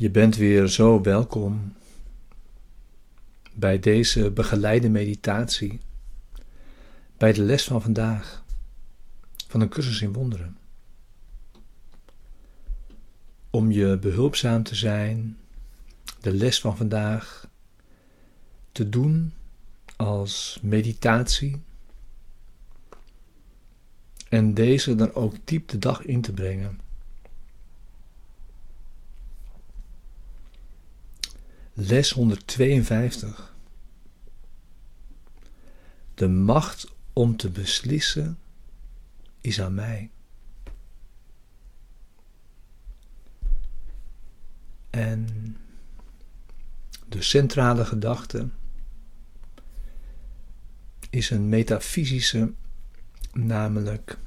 Je bent weer zo welkom bij deze begeleide meditatie, bij de les van vandaag, van een cursus in wonderen. Om je behulpzaam te zijn, de les van vandaag te doen als meditatie en deze dan ook diep de dag in te brengen. Les 152. De macht om te beslissen is aan mij. En de centrale gedachte is een metafysische, namelijk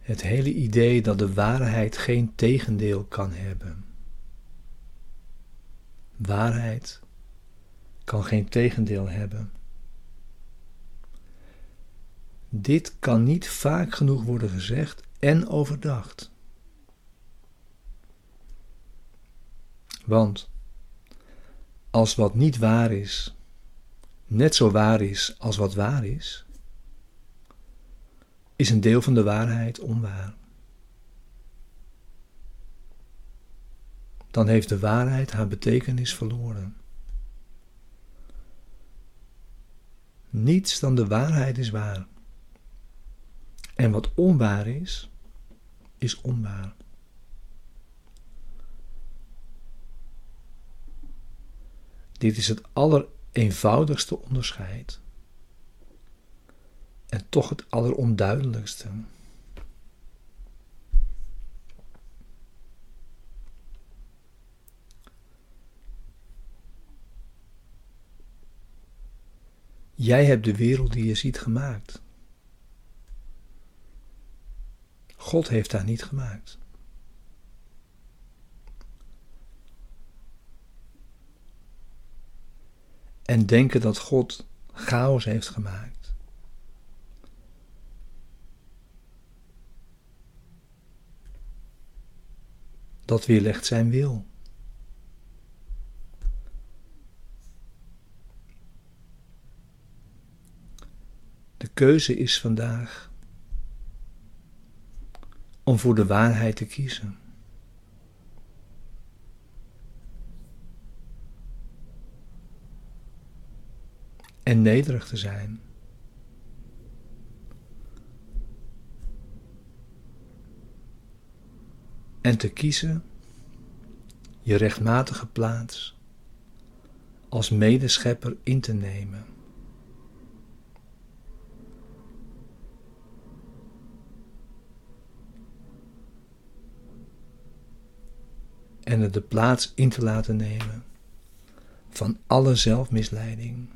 het hele idee dat de waarheid geen tegendeel kan hebben. Waarheid kan geen tegendeel hebben. Dit kan niet vaak genoeg worden gezegd en overdacht. Want als wat niet waar is, net zo waar is als wat waar is, is een deel van de waarheid onwaar. Dan heeft de waarheid haar betekenis verloren. Niets dan de waarheid is waar. En wat onwaar is, is onwaar. Dit is het allereenvoudigste onderscheid. En toch het alleronduidelijkste. Jij hebt de wereld die je ziet gemaakt. God heeft haar niet gemaakt. En denken dat God chaos heeft gemaakt. Dat weerlegt zijn wil. Keuze is vandaag om voor de waarheid te kiezen. En nederig te zijn. En te kiezen je rechtmatige plaats als medeschepper in te nemen. En er de plaats in te laten nemen van alle zelfmisleiding.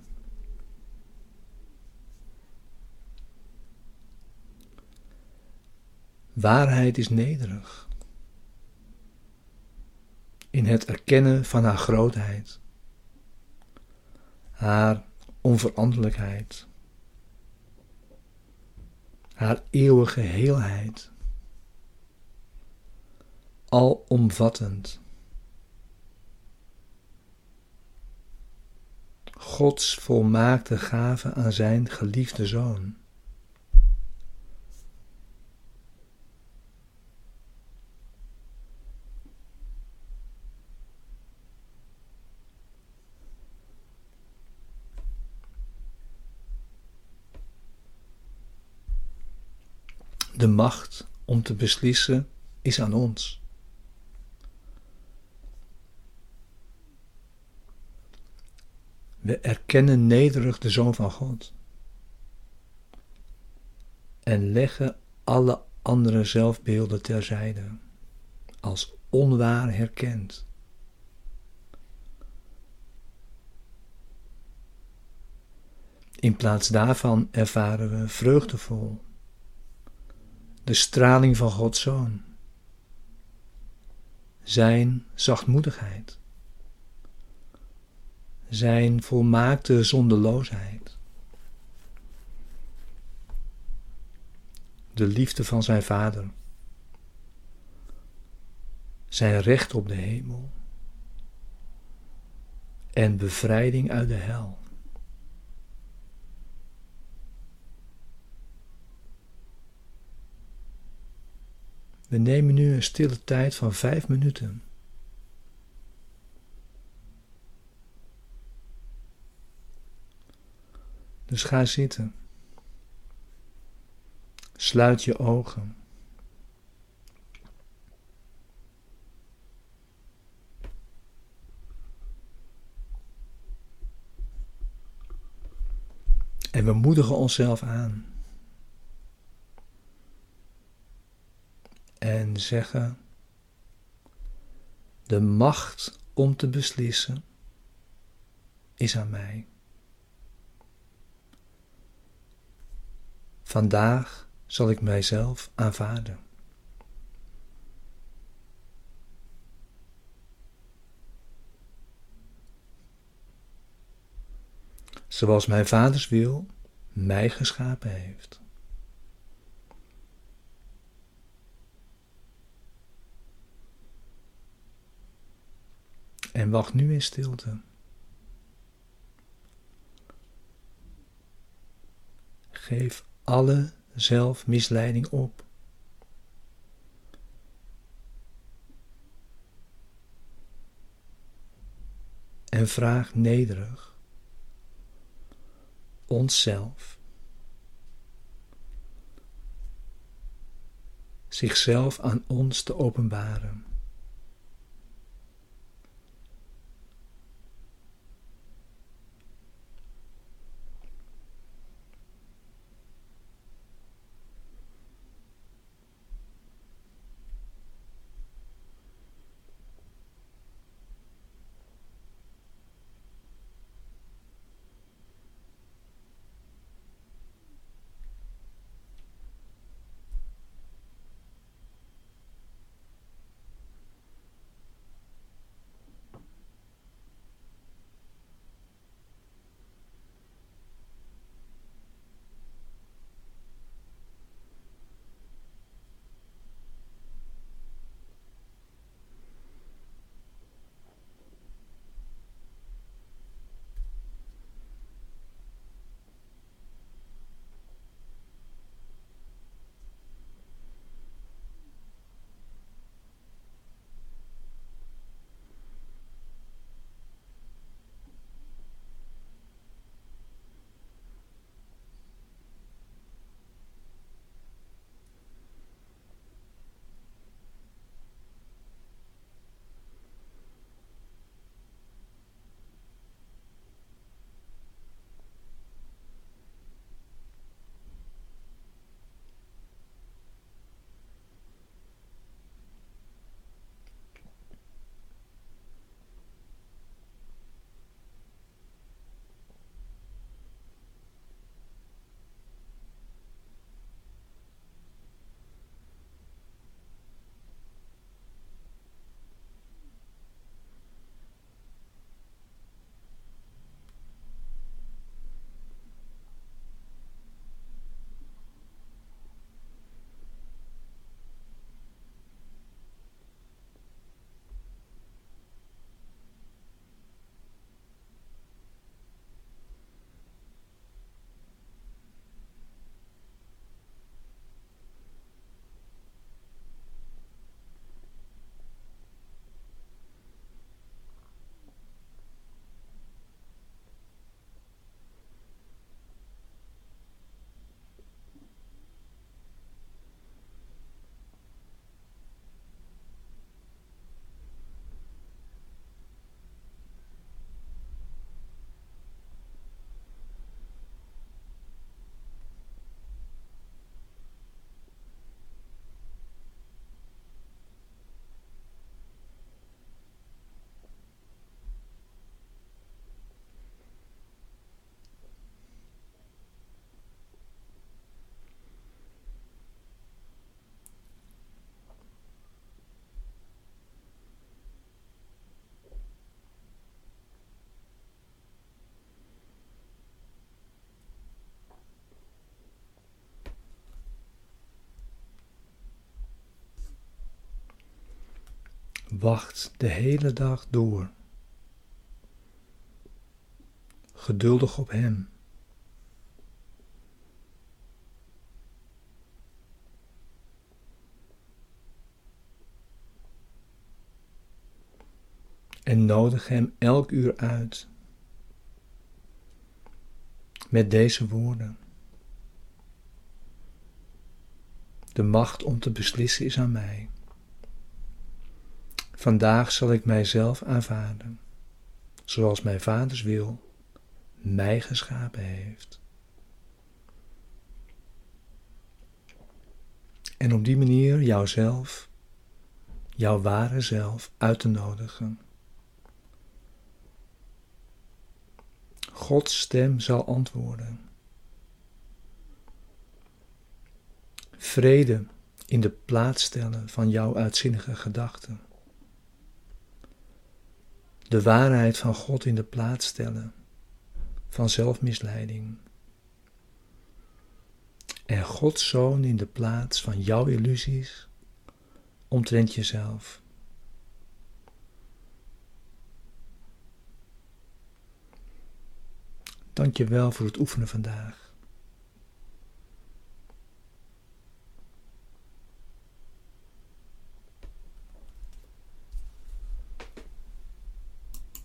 Waarheid is nederig in het erkennen van haar grootheid, haar onveranderlijkheid, haar eeuwige heelheid alomvattend. Gods volmaakte gave aan zijn geliefde zoon. De macht om te beslissen is aan ons. We erkennen nederig de Zoon van God en leggen alle andere zelfbeelden terzijde, als onwaar herkend. In plaats daarvan ervaren we vreugdevol de straling van Gods Zoon, Zijn zachtmoedigheid zijn volmaakte zondeloosheid. De liefde van zijn vader. zijn recht op de hemel en bevrijding uit de hel. We nemen nu een stille tijd van vijf minuten. Dus ga zitten. Sluit je ogen. En we moedigen onszelf aan. En zeggen: De macht om te beslissen is aan mij. Vandaag zal ik mijzelf aanvaarden. Zoals mijn vaders wil mij geschapen heeft. En wacht nu in stilte. Geef alle zelfmisleiding op. En vraag nederig onszelf, zichzelf aan ons te openbaren. Wacht de hele dag door. Geduldig op Hem. En nodig Hem elk uur uit met deze woorden. De macht om te beslissen is aan mij. Vandaag zal ik mijzelf aanvaarden, zoals mijn vaders wil mij geschapen heeft. En op die manier jouzelf, jouw ware zelf uit te nodigen. Gods stem zal antwoorden. Vrede in de plaats stellen van jouw uitzinnige gedachten. De waarheid van God in de plaats stellen van zelfmisleiding. En Gods Zoon in de plaats van jouw illusies omtrent jezelf. Dank je wel voor het oefenen vandaag.